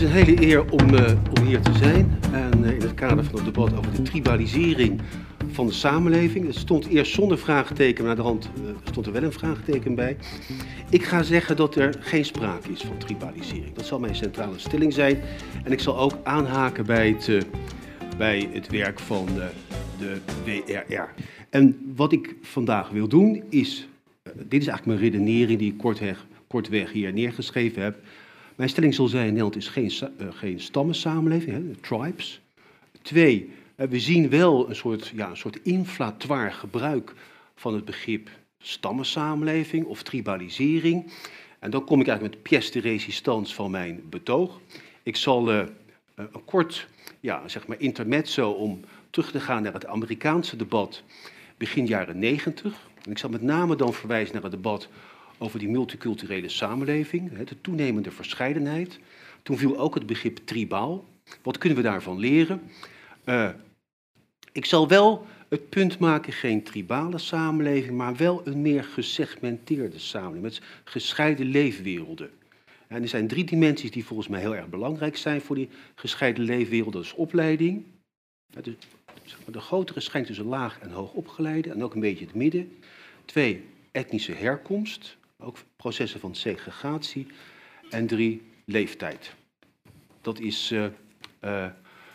is een hele eer om, uh, om hier te zijn. En uh, in het kader van het debat over de tribalisering van de samenleving. Het stond eerst zonder vraagteken, maar de hand uh, stond er wel een vraagteken bij. Ik ga zeggen dat er geen sprake is van tribalisering. Dat zal mijn centrale stelling zijn. En ik zal ook aanhaken bij het, bij het werk van de, WRR. En wat ik vandaag wil doen is, dit is eigenlijk mijn redenering die ik kortweg hier neergeschreven heb. Mijn stelling zal zijn, Nederland is geen, uh, geen stammensamenleving, hè, tribes. Twee, uh, we zien wel een soort, ja, een soort inflatoire gebruik van het begrip stammensamenleving of tribalisering. En dan kom ik eigenlijk met pièce de van mijn betoog. Ik zal uh, een kort ja, zeg maar intermezzo om terug te gaan naar het Amerikaanse debat begin jaren negentig. En ik zal met name dan verwijzen naar het debat over die multiculturele samenleving, de toenemende verscheidenheid. Toen viel ook het begrip tribaal. Wat kunnen we daarvan leren? Uh, ik zal wel het punt maken, geen tribale samenleving, maar wel een meer gesegmenteerde samenleving, met gescheiden leefwerelden. En er zijn drie dimensies die volgens mij heel erg belangrijk zijn voor die gescheiden leefwereld. Dat is opleiding, de, de grotere schijnt tussen laag en hoog opgeleide en ook een beetje het midden. Twee, etnische herkomst ook processen van segregatie. En drie, leeftijd. Dat is uh, uh,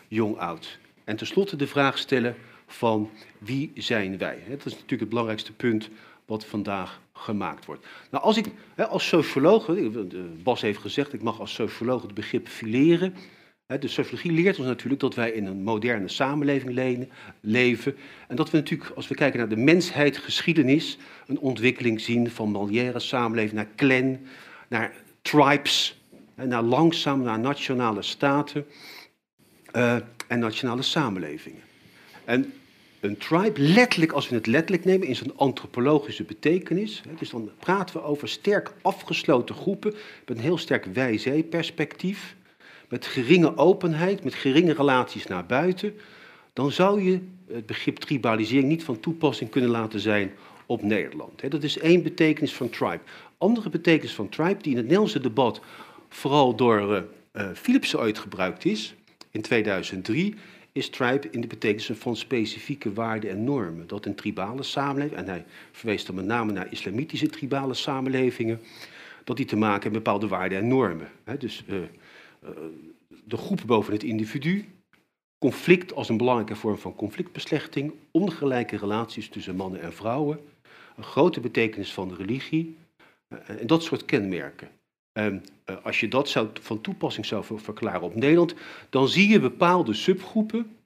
jong-oud. En tenslotte de vraag stellen van wie zijn wij? Dat is natuurlijk het belangrijkste punt wat vandaag gemaakt wordt. Nou, als ik als socioloog, Bas heeft gezegd, ik mag als socioloog het begrip fileren. De sociologie leert ons natuurlijk dat wij in een moderne samenleving leven. En dat we natuurlijk, als we kijken naar de mensheidgeschiedenis, een ontwikkeling zien van Molière samenleving naar clan, naar tribes, naar langzaam naar nationale staten uh, en nationale samenlevingen. En een tribe, letterlijk, als we het letterlijk nemen, in zijn antropologische betekenis. Dus dan praten we over sterk afgesloten groepen met een heel sterk wij-zij-perspectief met geringe openheid, met geringe relaties naar buiten, dan zou je het begrip tribalisering niet van toepassing kunnen laten zijn op Nederland. Dat is één betekenis van tribe. Andere betekenis van tribe, die in het Nederlandse debat vooral door uh, uh, Philipsen ooit gebruikt is, in 2003, is tribe in de betekenis van specifieke waarden en normen. Dat een tribale samenleving, en hij verwees dan met name naar islamitische tribale samenlevingen, dat die te maken hebben met bepaalde waarden en normen. Dus eh, de groep boven het individu, conflict als een belangrijke vorm van conflictbeslechting, ongelijke relaties tussen mannen en vrouwen, een grote betekenis van de religie eh, en dat soort kenmerken. En eh, als je dat van toepassing zou verklaren op Nederland, dan zie je bepaalde subgroepen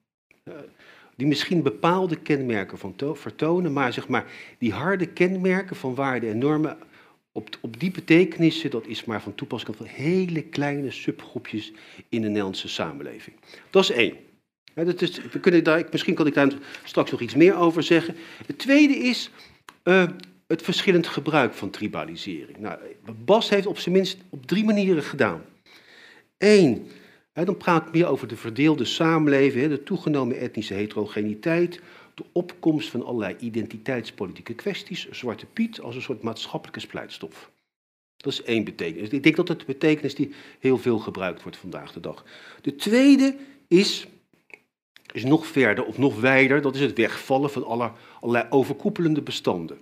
die misschien bepaalde kenmerken van vertonen, maar, zeg maar die harde kenmerken van waarden en normen op, op die betekenissen, dat is maar van toepassing op hele kleine subgroepjes in de Nederlandse samenleving. Dat is één. dat is, we kunnen daar, misschien kan ik daar straks nog iets meer over zeggen. Het tweede is uh, het verschillend gebruik van tribalisering. Nou, Bas heeft op zijn minst op drie manieren gedaan. Eén, dan praat ik meer over de verdeelde samenleving, de toegenomen etnische heterogeniteit, de opkomst van allerlei identiteitspolitieke kwesties, Zwarte Piet, als een soort maatschappelijke splijtstof. Dat is één betekenis. Ik denk dat het de betekenis die heel veel gebruikt wordt vandaag de dag. De tweede is, is nog verder of nog wijder, dat is het wegvallen van alle, allerlei overkoepelende bestanden.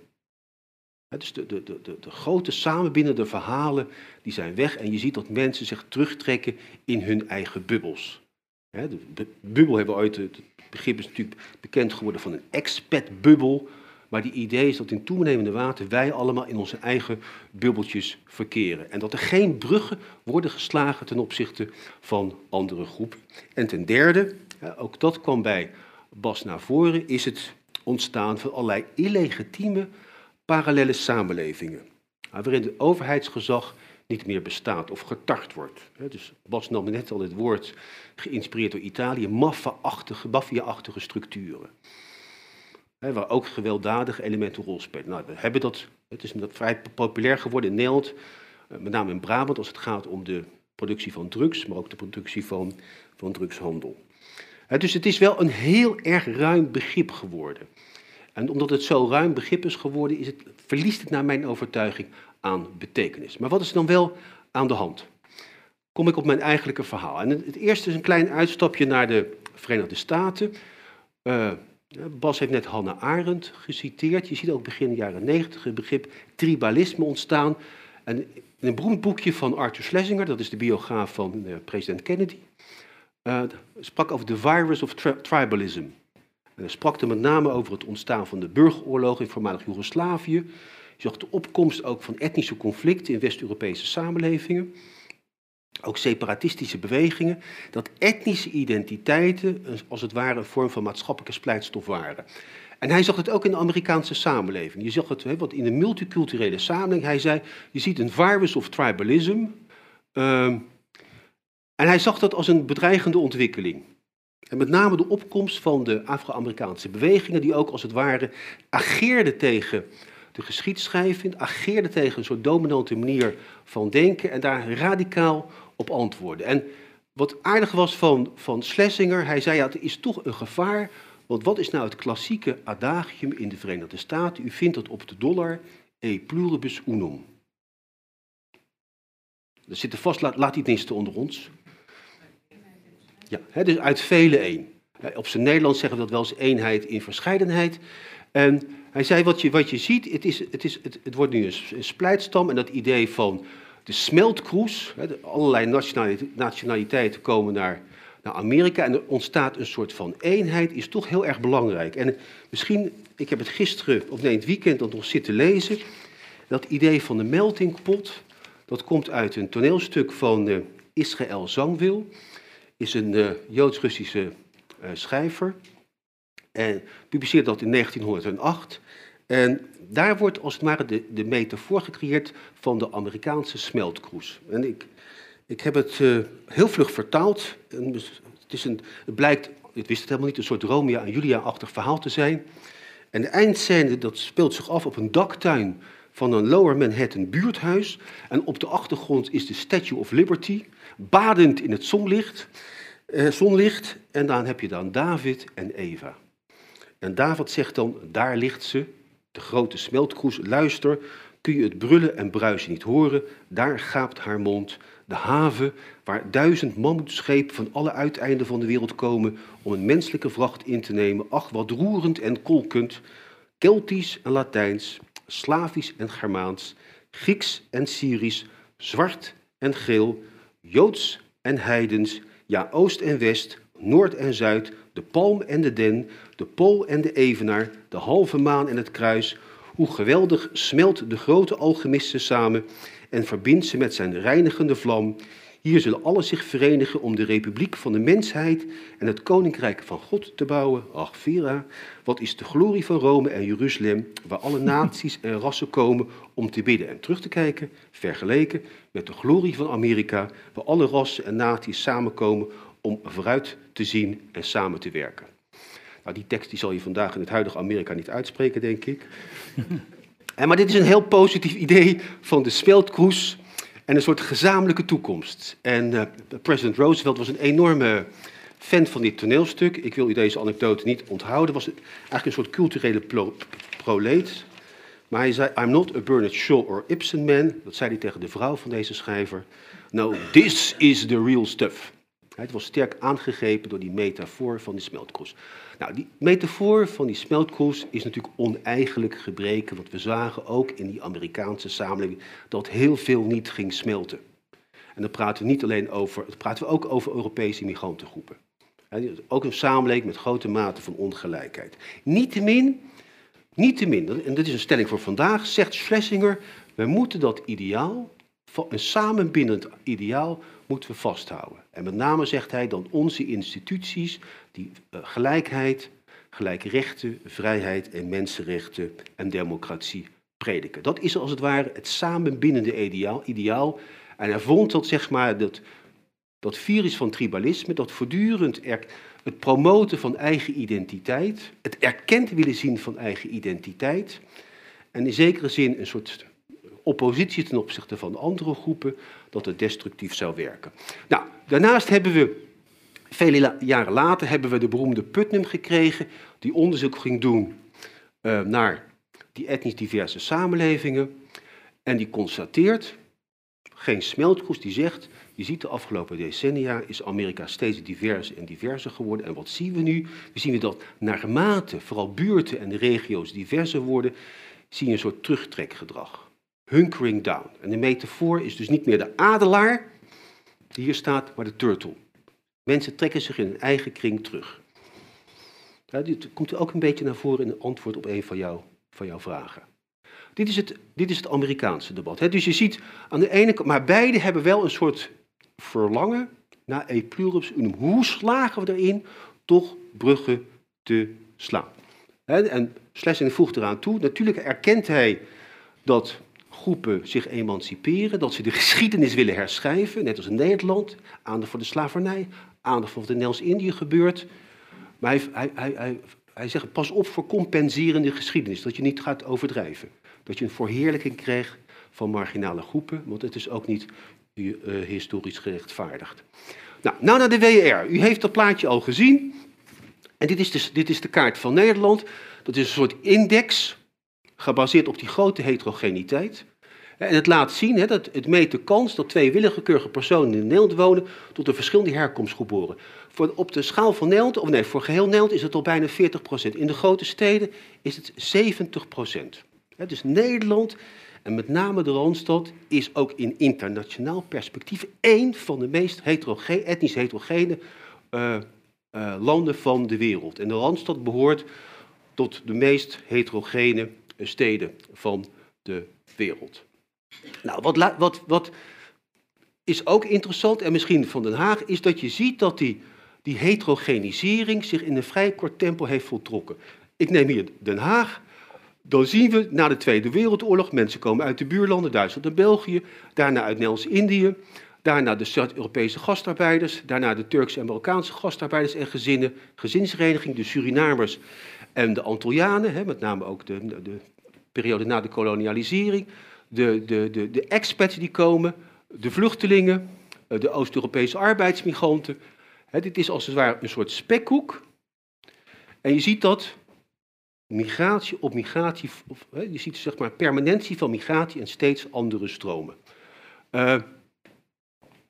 dus de, de, de, de grote samenbindende verhalen die zijn weg en je ziet dat mensen zich terugtrekken in hun eigen bubbels. De bubbel hebben we ooit, het begrip is natuurlijk bekend geworden van een expat-bubbel. Maar die idee is dat in toenemende mate wij allemaal in onze eigen bubbeltjes verkeren. En dat er geen bruggen worden geslagen ten opzichte van andere groepen. En ten derde, ook dat kwam bij Bas naar voren, is het ontstaan van allerlei illegitieme parallele samenlevingen. Waarin het overheidsgezag niet meer bestaat of getart wordt. Dus Bas nam net al het woord, geïnspireerd door Italië, maffia-achtige maffia structuren. Waar ook gewelddadige elementen een rol spelen. Nou, we hebben dat, het is vrij populair geworden in Nederland, eh, met name in Brabant, als het gaat om de productie van drugs, maar ook de productie van, van drugshandel. Dus het is wel een heel erg ruim begrip geworden. En omdat het zo ruim begrip is geworden, is het, verliest het naar mijn overtuiging aan betekenis. Maar wat is er dan wel aan de hand? kom ik op mijn eigenlijke verhaal. En het eerste is een klein uitstapje naar de Verenigde Staten. Uh, Bas heeft net Hannah Arendt geciteerd. Je ziet ook begin jaren negentig het begrip tribalisme ontstaan. En in een beroemd boekje van Arthur Schlesinger, dat is de biograaf van uh, president Kennedy, uh, sprak over de virus of tribalism. Hij sprak er met name over het ontstaan van de burgeroorlog in voormalig Joegoslavië. Zag de opkomst ook van etnische conflicten in West-Europese samenlevingen ook separatistische bewegingen, dat etnische identiteiten als het ware een vorm van maatschappelijke splijtstof waren. En hij zag het ook in de Amerikaanse samenleving. Je zag het, hè, want in de multiculturele samenleving, hij zei, je ziet een virus of tribalism. Ehm, en hij zag dat als een bedreigende ontwikkeling. En met name de opkomst van de Afro-Amerikaanse bewegingen, die ook als het ware ageerden tegen de geschiedschrijving, ageerden tegen een soort dominante manier van denken en daar radicaal op antwoorden. En wat aardig was van, van Schlesinger, hij zei ja, het is toch een gevaar, want wat is nou het klassieke adagium in de Verenigde Staten? U vindt dat op de dollar, e pluribus unum. Er zit er vast, laat, laat die tenminste onder ons. Ja, hè, dus uit vele één. Op zijn Nederlands zeggen we dat wel eens eenheid in verscheidenheid. En hij zei, wat je, wat je ziet, het, is, het, is, het, het wordt nu een splijtstam en dat idee van de smeltkroes. Allerlei nationaliteiten komen naar, naar Amerika en er ontstaat een soort van eenheid, is toch heel erg belangrijk. En misschien, ik heb het gisteren, of nee, het weekend nog zitten lezen. Dat idee van de melting pot, dat komt uit een toneelstuk van uh, Israël Zangwil. Is een uh, Joods-Russische schrijver. En publiceert dat in 1908. En daar wordt als het ware de, de metafoor gecreëerd van de Amerikaanse smeltkroes. En ik, ik heb het uh, heel vlug vertaald. En het, is een, het blijkt, ik wist het helemaal niet, een soort Romeo en Julia-achtig verhaal te zijn. En de eindscène dat speelt zich af op een daktuin van een Lower Manhattan buurthuis. En op de achtergrond is de Statue of Liberty, badend in het zonlicht. Eh, zonlicht. En dan heb je dan David en Eva. En David zegt dan, daar ligt ze, de grote smeltkroes, luister, kun je het brullen en bruisen niet horen, daar gaapt haar mond, de haven waar duizend mammoetschepen van alle uiteinden van de wereld komen om een menselijke vracht in te nemen, ach wat roerend en kolkend, Keltisch en Latijns, Slavisch en Germaans, Grieks en Syrisch, zwart en geel, Joods en heidens, ja oost en west, noord en zuid, de palm en de den, de pol en de evenaar, de halve maan en het kruis. Hoe geweldig smelt de grote alchemisten samen en verbindt ze met zijn reinigende vlam. Hier zullen alle zich verenigen om de republiek van de mensheid en het koninkrijk van God te bouwen. Ach, Vera, wat is de glorie van Rome en Jeruzalem, waar alle naties en rassen komen om te bidden en terug te kijken, vergeleken met de glorie van Amerika, waar alle rassen en naties samenkomen om vooruit te zien en samen te werken. Nou, die tekst die zal je vandaag in het huidige Amerika niet uitspreken, denk ik. en, maar dit is een heel positief idee van de speldkroes en een soort gezamenlijke toekomst. En uh, president Roosevelt was een enorme fan van dit toneelstuk. Ik wil u deze anekdote niet onthouden. Het was eigenlijk een soort culturele proleet. Maar hij zei, I'm not a Bernard Shaw or Ibsen man. Dat zei hij tegen de vrouw van deze schrijver. No, this is the real stuff. Het was sterk aangegrepen door die metafoor van die smeltkroes. Nou, die metafoor van die smeltkroes is natuurlijk oneigenlijk gebreken, want we zagen ook in die Amerikaanse samenleving dat heel veel niet ging smelten. En dan praten we niet alleen over, dan praten we ook over Europese migrantengroepen. Ook een samenleving met grote mate van ongelijkheid. Niettemin, niettemin, en dat is een stelling voor vandaag, zegt Schlesinger, we moeten dat ideaal, een samenbindend ideaal, moeten we vasthouden. En met name zegt hij dan onze instituties die uh, gelijkheid, gelijke rechten, vrijheid en mensenrechten en democratie prediken. Dat is als het ware het samenbindende ideaal. ideaal. En hij vond dat, zeg maar, dat, dat virus van tribalisme, dat voortdurend het promoten van eigen identiteit, het erkend willen zien van eigen identiteit, en in zekere zin een soort oppositie ten opzichte van andere groepen, dat het destructief zou werken. Nou, daarnaast hebben we, vele jaren later, hebben we de beroemde Putnam gekregen, die onderzoek ging doen uh, naar die etnisch diverse samenlevingen. En die constateert, geen smeltkroes die zegt, je ziet de afgelopen decennia is Amerika steeds diverser en diverser geworden. En wat zien we nu? We zien dat naarmate vooral buurten en regio's diverser worden, zie je een soort terugtrekgedrag. Hunkering down. En de metafoor is dus niet meer de adelaar die hier staat, maar de turtle. Mensen trekken zich in hun eigen kring terug. Ja, dit komt ook een beetje naar voren in het antwoord op een van, jou, van jouw vragen. Dit is het, dit is het Amerikaanse debat. Hè. Dus je ziet aan de ene kant, maar beide hebben wel een soort verlangen naar e. Hoe slagen we erin toch bruggen te slaan? En Schlesinger voegt eraan toe, natuurlijk erkent hij dat groepen zich emanciperen, dat ze de geschiedenis willen herschrijven, net als in Nederland, aandacht voor de slavernij, aandacht voor wat in Nederlands-Indië gebeurt. Maar hij, hij, hij, hij, hij zegt, pas op voor compenserende geschiedenis, dat je niet gaat overdrijven. Dat je een verheerlijking krijgt van marginale groepen, want het is ook niet uh, historisch gerechtvaardigd. Nou, nou naar de WR. U heeft dat plaatje al gezien. En dit is, dus, dit is de kaart van Nederland. Dat is een soort index, gebaseerd op die grote heterogeniteit. En het laat zien, hè, dat het meet de kans dat twee willekeurige personen in Nederland wonen tot een verschillende herkomstgroep behoren. Voor, op de schaal van Nederland, of nee, voor geheel Nederland is het al bijna 40%. In de grote steden is het 70%. dus Nederland, en met name de Randstad, is ook in internationaal perspectief één van de meest heterogene, etnisch heterogene uh, uh, landen van de wereld. En de Randstad behoort tot de meest heterogene steden van de wereld. Nou, wat, wat, wat is ook interessant, en misschien van Den Haag, is dat je ziet dat die, die heterogenisering zich in een vrij kort tempo heeft voltrokken. Ik neem hier Den Haag. Dan zien we na de Tweede Wereldoorlog, mensen komen uit de buurlanden, Duitsland en België, daarna uit Nederlands-Indië, daarna de Zuid-Europese gastarbeiders, daarna de Turkse en Marokkaanse gastarbeiders en gezinnen, gezinshereniging, de Surinamers en de Antillianen, met name ook de, de periode na de kolonialisering, de, de, de, de expats die komen, de vluchtelingen, eh, de Oost-Europese arbeidsmigranten. dit is als het ware een soort spekhoek. En je ziet dat migratie op migratie, of, je ziet zeg maar permanentie van migratie en steeds andere stromen. Uh,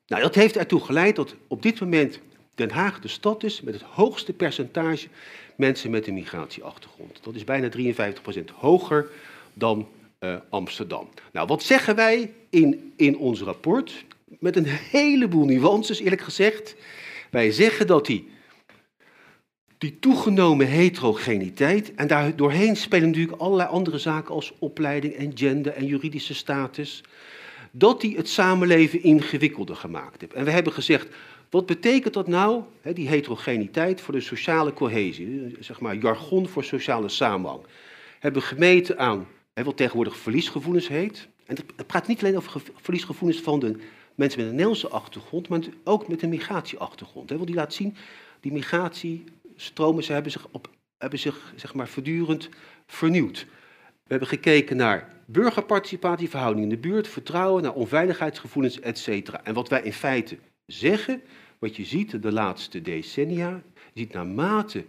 nou, dat heeft ertoe geleid dat op dit moment Den Haag de stad is met het hoogste percentage mensen met een migratieachtergrond. Dat is bijna 53% hoger dan uh, Amsterdam. Nou, wat zeggen wij in, in ons rapport? Met een heleboel nuances, eerlijk gezegd. Wij zeggen dat die, die toegenomen heterogeniteit, en daar doorheen spelen natuurlijk allerlei andere zaken als opleiding en gender en juridische status, dat die het samenleven ingewikkelder gemaakt heeft. En we hebben gezegd, wat betekent dat nou, die heterogeniteit, voor de sociale cohesie, zeg maar jargon voor sociale samenhang? Hebben gemeten aan wat tegenwoordig verliesgevoelens heet. En het praat niet alleen over verliesgevoelens van de mensen met een Nederlandse achtergrond, maar ook met een migratieachtergrond. Want die laat zien, die migratiestromen ze hebben zich, op, hebben zich zeg maar, voortdurend vernieuwd. We hebben gekeken naar burgerparticipatie, verhouding in de buurt, vertrouwen, naar onveiligheidsgevoelens, etc. En wat wij in feite zeggen, wat je ziet de laatste decennia, ziet naarmate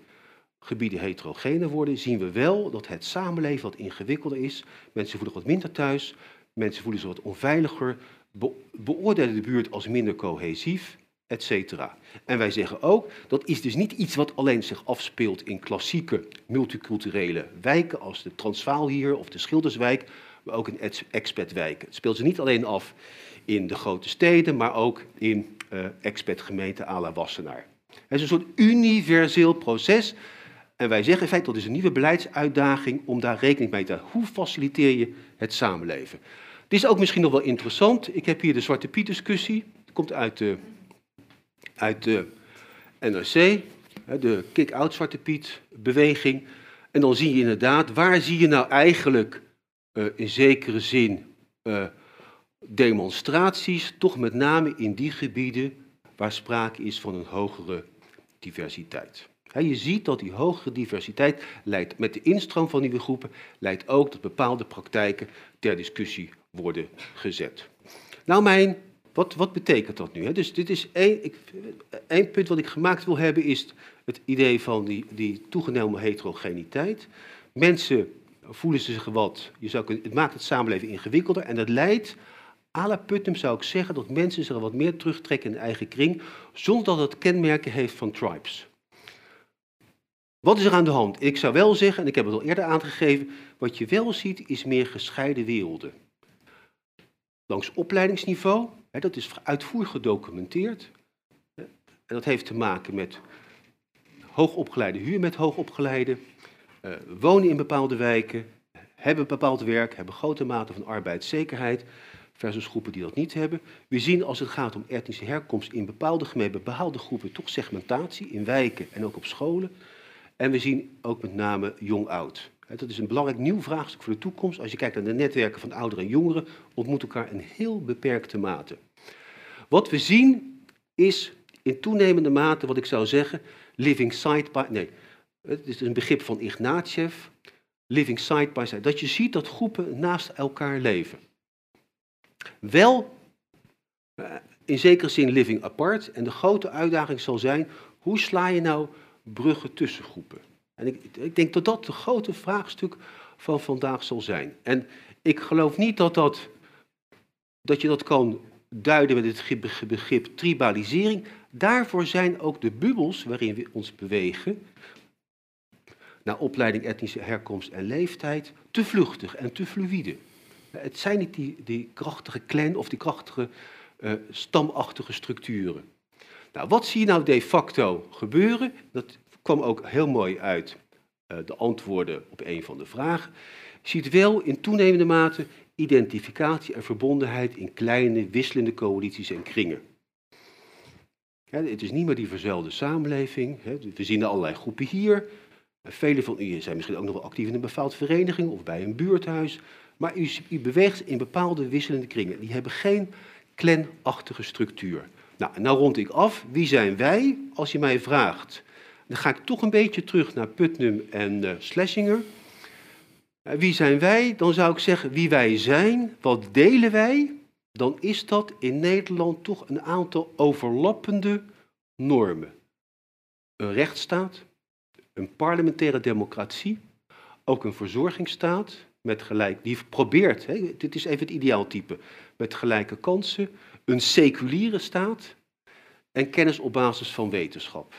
gebieden heterogener worden, zien we wel dat het samenleven wat ingewikkelder is. Mensen voelen wat minder thuis, mensen voelen zich wat onveiliger, beoordelen de buurt als minder cohesief, etc. En wij zeggen ook, dat is dus niet iets wat alleen zich afspeelt in klassieke multiculturele wijken als de Transvaal hier of de Schilderswijk, maar ook in expatwijken. Het speelt zich niet alleen af in de grote steden, maar ook in uh, expatgemeenten à la Wassenaar. Het is een soort universeel proces en wij zeggen in feite dat is een nieuwe beleidsuitdaging om daar rekening mee te houden. Hoe faciliteer je het samenleven? Het is ook misschien nog wel interessant. Ik heb hier de Zwarte Piet discussie. Het komt uit de, uit de NRC, de kick-out Zwarte Piet beweging. En dan zie je inderdaad, waar zie je nou eigenlijk uh, in zekere zin uh, demonstraties, toch met name in die gebieden waar sprake is van een hogere diversiteit je ziet dat die hogere diversiteit leidt met de instroom van nieuwe groepen, leidt ook tot bepaalde praktijken ter discussie worden gezet. Nou, mijn, wat, wat betekent dat nu? Dus dit is één, ik, één punt wat ik gemaakt wil hebben, is het idee van die, die toegenomen heterogeniteit. Mensen voelen zich wat, je zou kunnen, het maakt het samenleving ingewikkelder en dat leidt à la Putnam zou ik zeggen dat mensen zich wat meer terugtrekken in hun eigen kring, zonder dat het kenmerken heeft van tribes. Wat is er aan de hand? Ik zou wel zeggen, en ik heb het al eerder aangegeven, wat je wel ziet is meer gescheiden werelden. Langs opleidingsniveau, hè, dat is uitvoerig gedocumenteerd. En dat heeft te maken met hoogopgeleide huur met hoogopgeleide, uh, wonen in bepaalde wijken, hebben bepaald werk, hebben grote mate van arbeidszekerheid, versus groepen die dat niet hebben. We zien als het gaat om etnische herkomst in bepaalde gemeenten, bepaalde groepen, toch segmentatie in wijken en ook op scholen. En we zien ook met name jong-oud. Dat is een belangrijk nieuw vraagstuk voor de toekomst. Als je kijkt naar de netwerken van ouderen en jongeren, ontmoeten elkaar in heel beperkte mate. Wat we zien is in toenemende mate, wat ik zou zeggen, living side by... Nee, het is een begrip van Ignatiev, living side by side. Dat je ziet dat groepen naast elkaar leven. Wel eh, in zekere zin living apart. En de grote uitdaging zal zijn, hoe sla je nou bruggen tussen groepen? En ik, ik denk dat dat het grote vraagstuk van vandaag zal zijn. En ik geloof niet dat, dat, dat je dat kan duiden met het begrip tribalisering. Daarvoor zijn ook de bubbels waarin we ons bewegen, naar opleiding, etnische herkomst en leeftijd, te vluchtig en te fluïde. Het zijn niet die, die krachtige clan of die krachtige uh, stamachtige structuren. Nou, wat zie je nou de facto gebeuren? Dat kwam ook heel mooi uit uh, de antwoorden op een van de vragen. Je ziet wel in toenemende mate identificatie en verbondenheid in kleine, wisselende coalities en kringen. het is niet meer die verzuilde samenleving. we zien allerlei groepen hier. Vele van u zijn misschien ook nog wel actief in een bepaald vereniging of bij een buurthuis. Maar u, u beweegt in bepaalde wisselende kringen. Die hebben geen clanachtige structuur. Nou, nou rond ik af. Wie zijn wij? Als je mij vraagt, dan ga ik toch een beetje terug naar Putnam en uh, Schlesinger. Uh, wie zijn wij? Dan zou ik zeggen wie wij zijn. Wat delen wij? Dan is dat in Nederland toch een aantal overlappende normen. Een rechtsstaat, een parlementaire democratie, ook een verzorgingsstaat, met gelijk, die probeert, hè, dit is even het ideaaltype, met gelijke kansen, een seculiere staat en kennis op basis van wetenschap.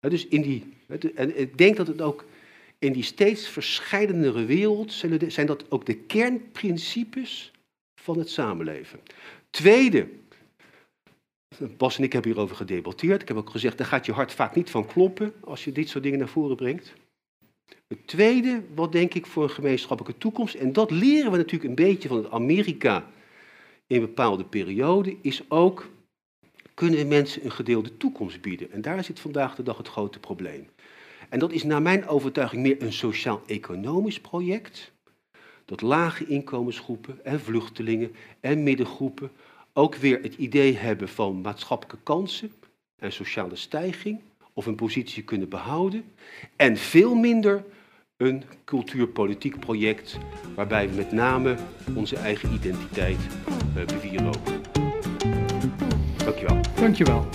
dus in die, en ik denk dat het ook in die steeds verscheidenere wereld zijn dat ook de kernprincipes van het samenleven. Tweede, Bas en ik hebben hierover gedebatteerd. Ik heb ook gezegd, daar gaat je hart vaak niet van kloppen als je dit soort dingen naar voren brengt. Het tweede, wat denk ik voor een gemeenschappelijke toekomst, en dat leren we natuurlijk een beetje van het Amerika in bepaalde perioden, is ook, kunnen mensen een gedeelde toekomst bieden? En daar zit vandaag de dag het grote probleem. En dat is naar mijn overtuiging meer een sociaal-economisch project, dat lage inkomensgroepen en vluchtelingen en middengroepen ook weer het idee hebben van maatschappelijke kansen en sociale stijging, of een positie kunnen behouden, en veel minder een cultuurpolitiek project waarbij we met name onze eigen identiteit uh, bewierooken. Dankjewel. Dankjewel.